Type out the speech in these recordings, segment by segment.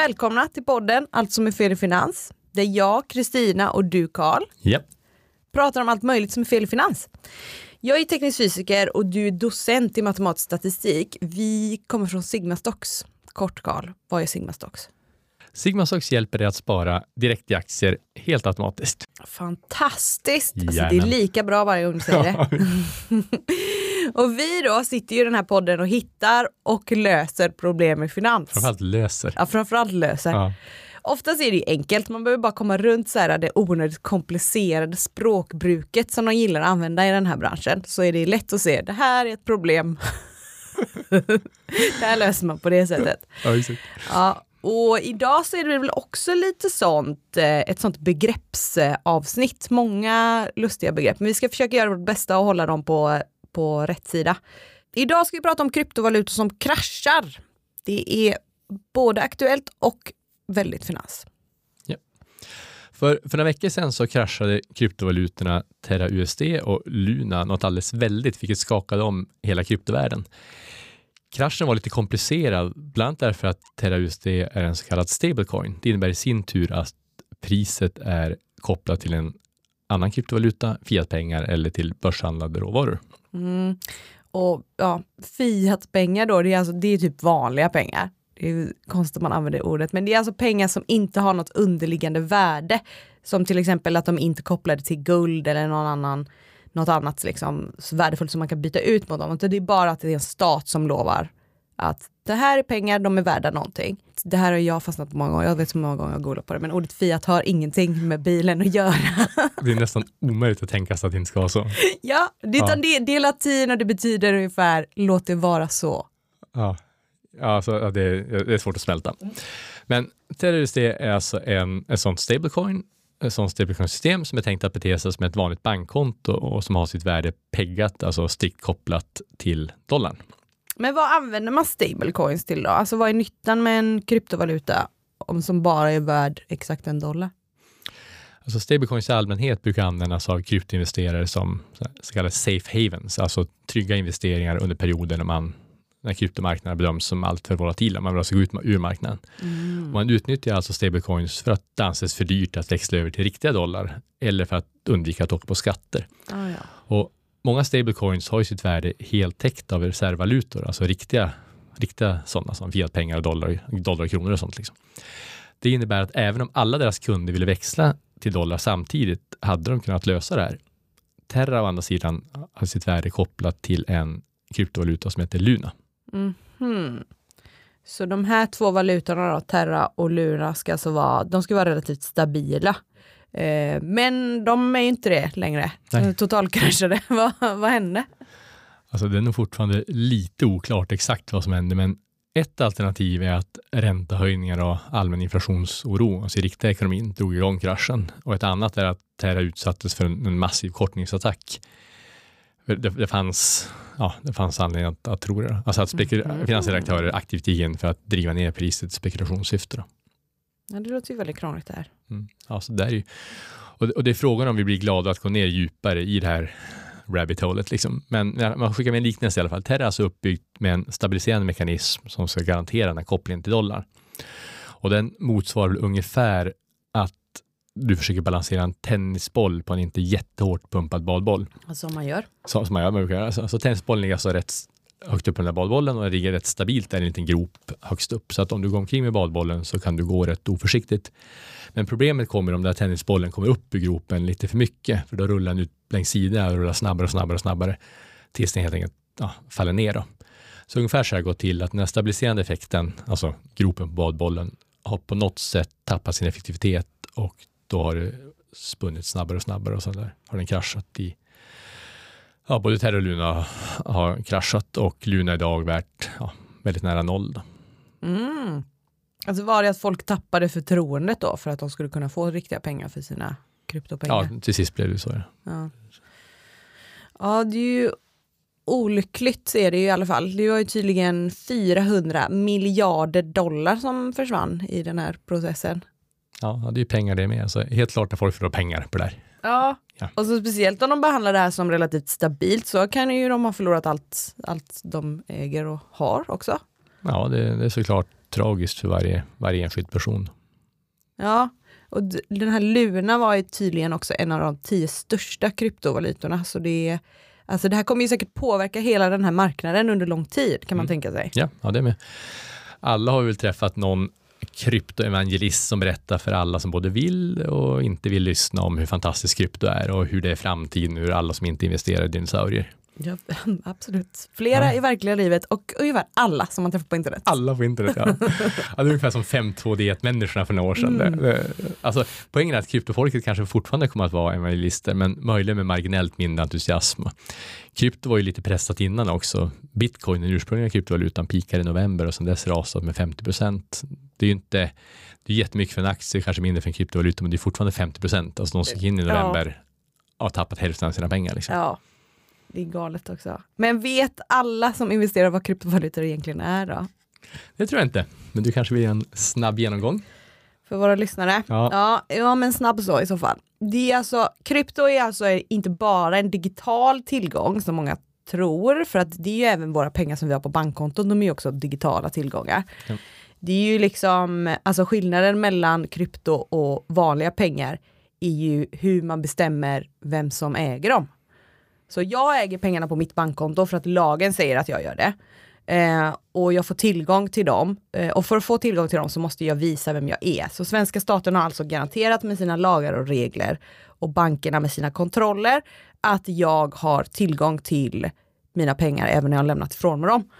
Välkomna till podden Allt som är fel i finans. Det är jag, Kristina och du, Karl, Japp. pratar om allt möjligt som är fel i finans. Jag är teknisk fysiker och du är docent i matematisk statistik. Vi kommer från Sigma Stocks. Kort Karl, vad är Sigma Stocks? Sigma Stocks hjälper dig att spara direkt i aktier helt automatiskt. Fantastiskt! Alltså, det är lika bra varje gång du säger det. och vi då sitter ju i den här podden och hittar och löser problem i finans. Framförallt löser. Ja, framförallt löser. Ja. Oftast är det ju enkelt, man behöver bara komma runt så här det onödigt komplicerade språkbruket som de gillar att använda i den här branschen. Så är det lätt att se, det här är ett problem. det här löser man på det sättet. Ja, exakt. Ja, och idag så är det väl också lite sånt, eh, ett sånt begreppsavsnitt, många lustiga begrepp, men vi ska försöka göra vårt bästa och hålla dem på, på rätt sida. Idag ska vi prata om kryptovalutor som kraschar. Det är både aktuellt och väldigt finans. För, för några veckor sedan så kraschade kryptovalutorna Terra USD och Luna något alldeles väldigt, vilket skakade om hela kryptovärlden. Kraschen var lite komplicerad, bland annat därför att Terra USD är en så kallad stablecoin. Det innebär i sin tur att priset är kopplat till en annan kryptovaluta, fiatpengar eller till börshandlade råvaror. Mm. Och ja, fiatpengar då, det är, alltså, det är typ vanliga pengar. Det är konstigt att man använder ordet, men det är alltså pengar som inte har något underliggande värde. Som till exempel att de inte är kopplade till guld eller någon annan, något annat liksom, så värdefullt som man kan byta ut mot dem. Utan Det är bara att det är en stat som lovar att det här är pengar, de är värda någonting. Det här har jag fastnat på många gånger, jag vet så många gånger jag googlat på det, men ordet fiat har ingenting med bilen att göra. Det är nästan omöjligt att tänka sig att det inte ska vara så. ja, det, utan det, det är latin och det betyder ungefär låt det vara så. Ja, ja, alltså, ja, det, är, det är svårt att smälta. Men Terra USD är alltså en, en sån stablecoin, ett sånt stablecoin-system som är tänkt att bete sig som ett vanligt bankkonto och som har sitt värde peggat, alltså strikt kopplat till dollarn. Men vad använder man stablecoins till då? Alltså vad är nyttan med en kryptovaluta om som bara är värd exakt en dollar? Alltså stablecoins i allmänhet brukar användas av kryptoinvesterare som så kallade safe havens, alltså trygga investeringar under perioder när man när kryptomarknaden bedöms som alltför volatila. Man vill alltså gå ut ur marknaden. Mm. Man utnyttjar alltså stablecoins för att det anses för dyrt att växla över till riktiga dollar eller för att undvika att åka på skatter. Ah, ja. Och många stablecoins har ju sitt värde helt täckt av reservvalutor, alltså riktiga, riktiga sådana som fiatpengar och dollar, dollar och kronor och sånt. Liksom. Det innebär att även om alla deras kunder ville växla till dollar samtidigt hade de kunnat lösa det här. Terra å andra sidan har sitt värde kopplat till en kryptovaluta som heter Luna. Mhm. Så de här två valutorna då, Terra och Luna, ska alltså vara, de ska vara relativt stabila. Eh, men de är ju inte det längre. Nej. Totalkraschade. vad, vad hände? Alltså det är nog fortfarande lite oklart exakt vad som hände, men ett alternativ är att räntehöjningar och allmän inflationsoro, alltså i riktiga ekonomin, drog igång kraschen. Och ett annat är att Terra utsattes för en, en massiv kortningsattack. Det, det, fanns, ja, det fanns anledning att, att tro det. Alltså att spekul- Mhm. finansiella aktörer aktivt gick in för att driva ner priset i spekulationssyfte. Då. Ja, det låter ju väldigt krångligt det här. Mm. Ja, så där är ju, och, det, och det är frågan om vi blir glada att gå ner djupare i det här rabbit holet. Liksom. Men man skickar med en liknelse i alla fall. Terra är alltså uppbyggt med en stabiliserande mekanism som ska garantera den här kopplingen till dollar. Och den motsvarar ungefär att du försöker balansera en tennisboll på en inte jättehårt pumpad badboll. Alltså om man gör. Så, som man gör. Man brukar göra. Så, så tennisbollen ligger alltså rätt högt upp på den där badbollen och den ligger rätt stabilt där i en liten grop högst upp. Så att om du går omkring med badbollen så kan du gå rätt oförsiktigt. Men problemet kommer om den här tennisbollen kommer upp i gropen lite för mycket, för då rullar den ut längs sidorna och rullar snabbare och snabbare och snabbare tills den helt enkelt ja, faller ner. Då. Så ungefär så här går det till att den här stabiliserande effekten, alltså gropen på badbollen, har på något sätt tappat sin effektivitet och då har det spunnit snabbare och snabbare och så där har den kraschat i Ja, både Terra och Luna har kraschat och Luna idag värt ja, väldigt nära noll. Då. Mm. Alltså var det att folk tappade förtroendet då för att de skulle kunna få riktiga pengar för sina kryptopengar? Ja, till sist blev det så. Ja. Ja. det är ju olyckligt är det ju i alla fall. Det var ju tydligen 400 miljarder dollar som försvann i den här processen. Ja, det är ju pengar det med. Så helt klart när folk förlorar pengar på det här. Ja. Ja. och så speciellt om de behandlar det här som relativt stabilt så kan ju de ha förlorat allt, allt de äger och har också. Ja, det, det är såklart tragiskt för varje, varje enskild person. Ja, och den här Luna var ju tydligen också en av de tio största kryptovalutorna. Så det, alltså det här kommer ju säkert påverka hela den här marknaden under lång tid kan man Mm. tänka sig. Ja, ja, det med. Alla har väl träffat någon kryptoevangelist som berättar för alla som både vill och inte vill lyssna om hur fantastiskt krypto är och hur det är framtiden ur alla som inte investerar i dinosaurier. Ja, absolut. Flera Ja. i verkliga livet och ungefär alla som man träffar på internet. Alla på internet, ja. ja det är ungefär som 5.2D-människorna för några år sedan. Mm. Det, det, alltså, poängen är att kryptofolket kanske fortfarande kommer att vara evangelister, men möjligen med marginellt mindre entusiasm. Krypto var ju lite pressat innan också. Bitcoin, den ursprungliga kryptovalutan, pikade i november och sedan dess rasat med 50 procent. Det är ju inte, det är jättemycket för en aktie, kanske mindre för en kryptovaluta, men det är fortfarande 50 procent. Alltså de som gick in i Ja. november har tappat hälften av sina pengar. Liksom. Ja, det är galet också. Men vet alla som investerar vad kryptovalutor egentligen är då? Det tror jag inte, men du kanske vill göra en snabb genomgång? För våra lyssnare? Ja. Ja, ja men snabb så i så fall. Det är alltså, krypto är alltså inte bara en digital tillgång som många tror, för att det är ju även våra pengar som vi har på bankkonton, de är ju också digitala tillgångar. Ja. Det är ju liksom, alltså skillnaden mellan krypto och vanliga pengar är ju hur man bestämmer vem som äger dem. Så jag äger pengarna på mitt bankkonto för att lagen säger att jag gör det. Eh, och jag får tillgång till dem. Eh, och för att få tillgång till dem så måste jag visa vem jag är. Så svenska staten har alltså garanterat med sina lagar och regler och bankerna med sina kontroller att jag har tillgång till mina pengar även när jag har lämnat ifrån mig dem.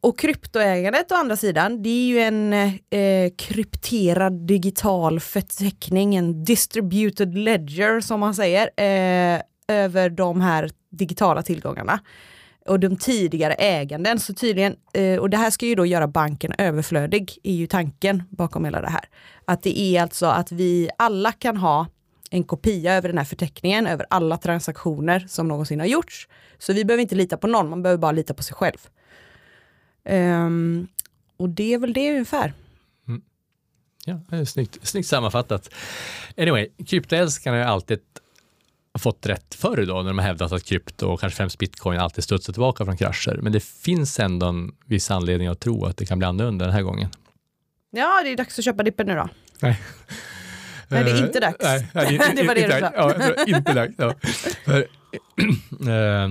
Och kryptoägandet å andra sidan, det är ju en eh, krypterad digital förteckning, en distributed ledger som man säger, eh, över de här digitala tillgångarna. Och de tidigare äganden, så tydligen, eh, och det här ska ju då göra banken överflödig, är ju tanken bakom hela det här. Att det är alltså att vi alla kan ha en kopia över den här förteckningen, över alla transaktioner som någonsin har gjorts. Så vi behöver inte lita på någon, man behöver bara lita på sig själv. Ehm, och det är väl det ungefär. Ja, det är snyggt, snyggt sammanfattat. Anyway, kryptoälskarna har alltid fått rätt förr då när de har hävdat att krypto och kanske främst bitcoin alltid studsar tillbaka från krascher. Men det finns ändå en viss anledning att tro att det kan bli annorlunda den här gången. Ja, det är dags att köpa dippen nu då. Nej. Nej, det är Eh, inte dags. Nej, nej, Det var det du sa. Ja, inte dags. Ja. För, eh,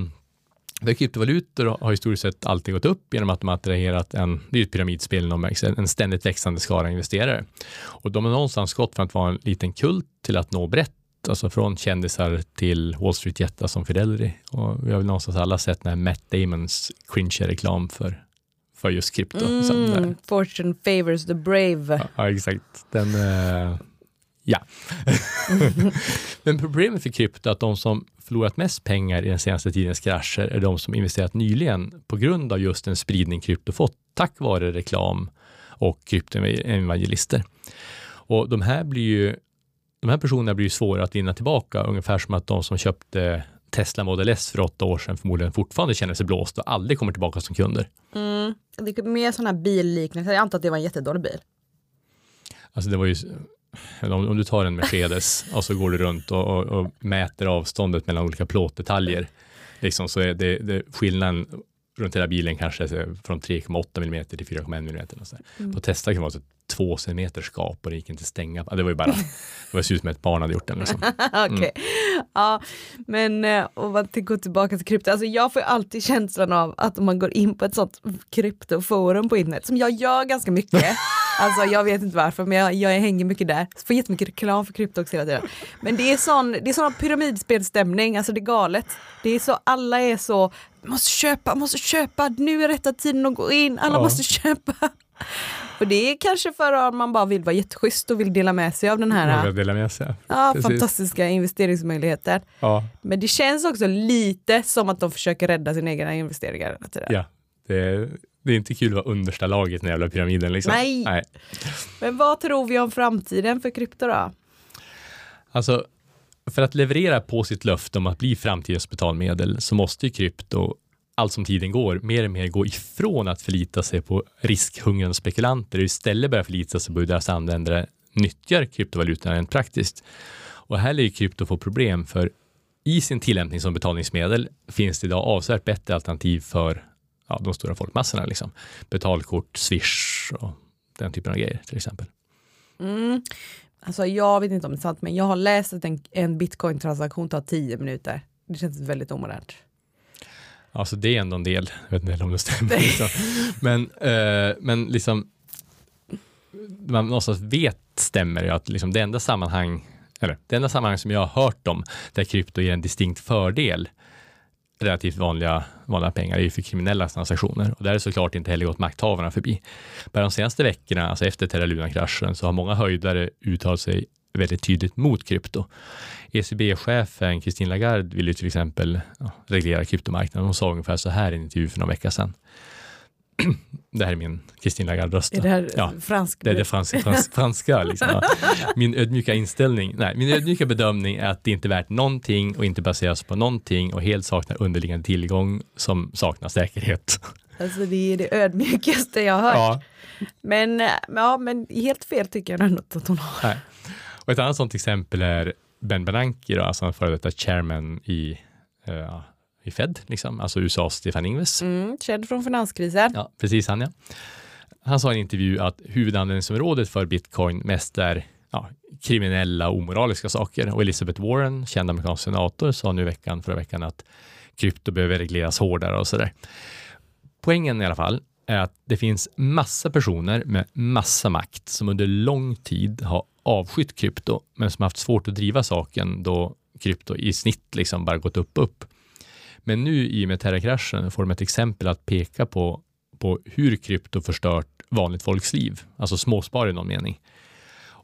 för kryptovalutor har historiskt sett alltid gått upp genom att de har attraherat en, det är ett pyramidspel, en ständigt växande skara investerare. Och de har någonstans gått från att vara en liten kult till att nå brett, alltså från kändisar till Wall Street-jättar som Fidelity. Och vi har väl någonstans alla sett när Matt Damons cringe reklam för, för just krypto. Mm, fortune favors the brave. Ja, ja, exakt. Den, eh, ja. Men problemet för krypto är att de som förlorat mest pengar i den senaste tidens krascher är de som investerat nyligen på grund av just den spridning krypto fått tack vare reklam och kryptoevangelister. Och de här blir ju de här personerna blir ju svåra att vinna tillbaka, ungefär som att de som köpte Tesla Model S för åtta år sedan förmodligen fortfarande känner sig blåsta och aldrig kommer tillbaka som kunder. Mm. Det är mer sådana här billiknelser, jag antar att det var en jättedålig bil. Alltså det var ju, om, du tar en Mercedes och så går du runt och, och, och mäter avståndet mellan olika plåtdetaljer, liksom, så är det, det skillnaden runt hela bilen kanske från 3,8 mm till 4,1 mm. och så. Mm. På Tesla kan det vara så två centimeter skap och det gick inte att stänga. Det var ju bara, det var ut som ett barn hade gjort den. Liksom. Okej. Ja, men eh, om man går tillbaka till krypto, alltså jag får ju alltid känslan av att om man går in på ett sånt kryptoforum på internet, som jag gör ganska mycket, alltså jag vet inte varför, men jag, jag hänger mycket där, får jättemycket reklam för krypto också hela tiden. Men det är sån, det är sån pyramidspelstämning, alltså det är galet. Det är så, alla är så, måste köpa, måste köpa, nu är rätta tiden att gå in, alla Ja. måste köpa. Och det är kanske för att man bara vill vara jätteschysst och vill dela med sig av den här Man vill dela med sig. Ja, Precis. fantastiska investeringsmöjligheter. Ja, Men det känns också lite som att de försöker rädda sina egna investeringar. ja. Det, Det är inte kul att vara understa laget i den jävla pyramiden. Liksom. Nej. Nej. Men vad tror vi om framtiden för krypto då? Alltså, för att leverera på sitt löfte om att bli framtidens betalmedel så måste ju krypto, allt som tiden går, mer och mer gå ifrån att förlita sig på riskhungrande spekulanter och istället börja förlita sig på hur deras användare nyttjar kryptovalutorna rent praktiskt. Och här är ju krypto få problem för i sin tillämpning som betalningsmedel finns det idag avsevärt bättre alternativ för ja, de stora folkmassorna. Liksom. Betalkort, Swish och den typen av grejer till exempel. Mm. Alltså jag vet inte om det är sant, men jag har läst att en, en bitcoin-transaktion tar 10 minuter. Det känns väldigt omodernt. Alltså det är ändå en del, jag vet inte om det stämmer. Liksom. Men, eh, men liksom, man någonstans vet stämmer att liksom det enda sammanhang, eller det enda sammanhang som jag har hört om där krypto ger en distinkt fördel relativt vanliga, vanliga pengar är ju för kriminella transaktioner och där är såklart inte heller gått makthavarna förbi. Bara de senaste veckorna, alltså efter Terra Luna-kraschen, så har många höjdare uttalat sig väldigt tydligt mot krypto. ECB-chefen Christine Lagarde vill ju till exempel ja, reglera kryptomarknaden. Hon sa ungefär så här i en intervju för några veckor sedan. det här är min Christine Lagarde-röst. Är det här Ja, fransk? Det är det franska, frans, franska liksom. Min ödmjuka inställning, nej, min ödmjuka bedömning är att det inte är värt någonting och inte baseras på någonting och helt saknar underliggande tillgång som saknar säkerhet. Alltså det är det ödmjukaste jag har hört. Ja, Men, ja, men helt fel tycker jag ändå att hon har. nej. Och ett annat sådant exempel är Ben Bernanke, då, alltså en före detta chairman i, eh, i Fed, liksom. alltså USAs Stefan Ingves. Mm, känd från finanskrisen. Ja, precis han ja. Han sa i en intervju att huvudanvändningsområdet för bitcoin mest är ja, kriminella och omoraliska saker. Och Elizabeth Warren, känd amerikansk senator, sa nu veckan, förra veckan att krypto behöver regleras hårdare och sådär. Poängen i alla fall är att det finns massa personer med massa makt som under lång tid har avskytt krypto, men som haft svårt att driva saken då krypto i snitt liksom bara gått upp, upp. Men nu i och med terrorkraschen får de ett exempel att peka på, på hur krypto förstört vanligt folks liv, alltså småspar i någon mening.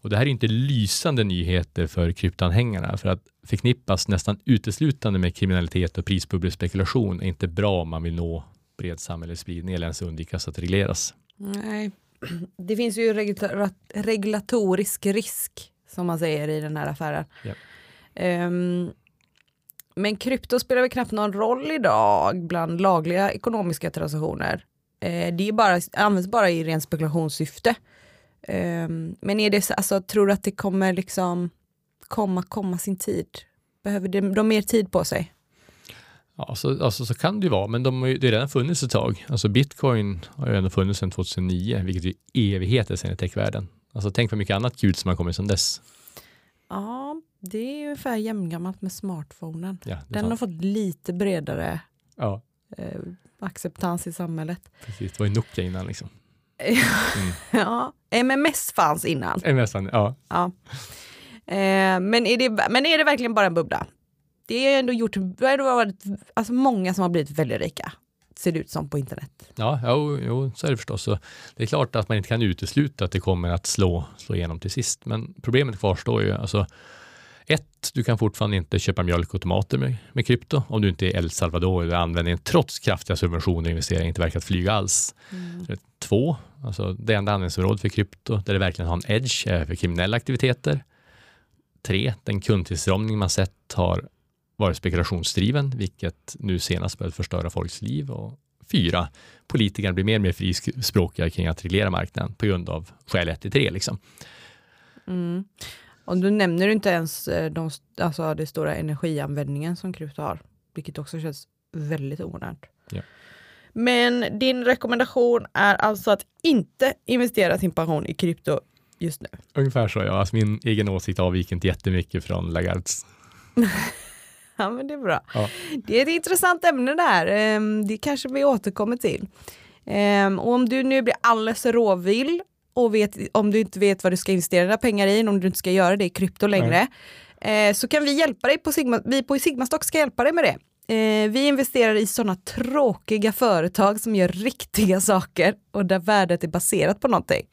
Och det här är inte lysande nyheter för kryptoanhängarna, för att förknippas nästan uteslutande med kriminalitet och prisbubblespekulation är inte bra om man vill nå bred samhällsspridning eller ens undvikas att regleras. Nej. Det finns ju regula- regulatorisk risk som man säger i den här affären. Ja. Ehm, men krypto spelar väl knappt någon roll idag bland lagliga ekonomiska transaktioner. Eh, det är bara, används bara i ren spekulationssyfte. Ehm, men är det så, alltså, tror du att det kommer liksom komma, komma sin tid? Behöver de, de mer tid på sig? Ja, så, alltså, så kan det ju vara, men de har ju, det har redan funnits ett tag. Alltså bitcoin har ju ändå funnits sedan 2009, vilket är evigheter sedan i techvärlden. Alltså tänk vad mycket annat kul som har kommit sedan dess. Ja, det är ungefär jämngammalt med smartphonen. Ja, Den är har sant. fått lite bredare ja eh, acceptans i samhället. precis. Det var ju Nokia innan liksom. ja, MMS fanns innan. MSN, ja. Ja. Eh, men, är det, men är det verkligen bara en bubbla? Det är ändå gjort, det har varit alltså många som har blivit väldigt rika, ser det ut som på internet. Ja, jo, jo, så är det förstås. Så det är klart att man inte kan utesluta att det kommer att slå, slå igenom till sist. Men problemet kvarstår ju. Alltså, ett, du kan fortfarande inte köpa mjölk och tomater med, med krypto om du inte är El Salvador där användningen trots kraftiga subventioner och investeringar inte verkar att flyga alls. Två, alltså det enda användningsområdet för krypto där det verkligen har en edge är för kriminella aktiviteter. Tre, den kundtillströmning man sett har varit spekulationsdriven, vilket nu senast börjat förstöra folks liv. Och fyra, politikerna blir mer och mer frispråkiga kring att reglera marknaden på grund av skäl 1 till 3. Liksom. Mm. Och då nämner du inte ens eh, de, alltså det stora energianvändningen som krypto har, vilket också känns väldigt omodernt. Ja. Men din rekommendation är alltså att inte investera sin pension i krypto just nu. Ungefär så, ja. Alltså min egen åsikt avviker inte jättemycket från Lagards. Ja men det är bra. Ja. Det är ett intressant ämne det här. Ehm, Det kanske vi återkommer till. Ehm, Och om du nu blir alldeles råvill och vet, om du inte vet vad du ska investera dina pengar i, om du inte ska göra det i krypto längre, eh, så kan vi hjälpa dig på Sigma, vi på Sigmastock ska hjälpa dig med det. Eh, Vi investerar i sådana tråkiga företag som gör riktiga saker och där värdet är baserat på någonting.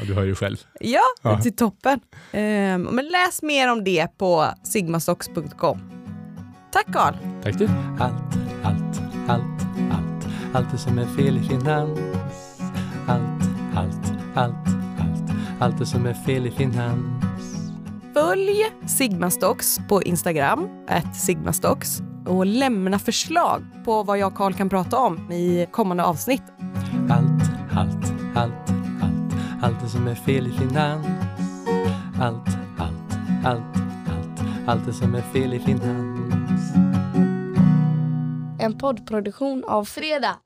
Och du hör ju själv. Ja, Ja. till toppen. Ehm, Men läs mer om det på sigmastocks.com. Tack Carl! Tack du. Allt, allt, allt, allt, Allt det som är fel i finans. Allt, allt, allt, det som är fel i finans. Följ Sigmastocks på Instagram, ett Sigmastocks och lämna förslag på vad jag och Karl kan prata om i kommande avsnitt. Allt, allt, allt, allt. Allt det som är fel i finans. Allt, allt, allt, allt. Allt det som är fel i finans. En poddproduktion av Fredag.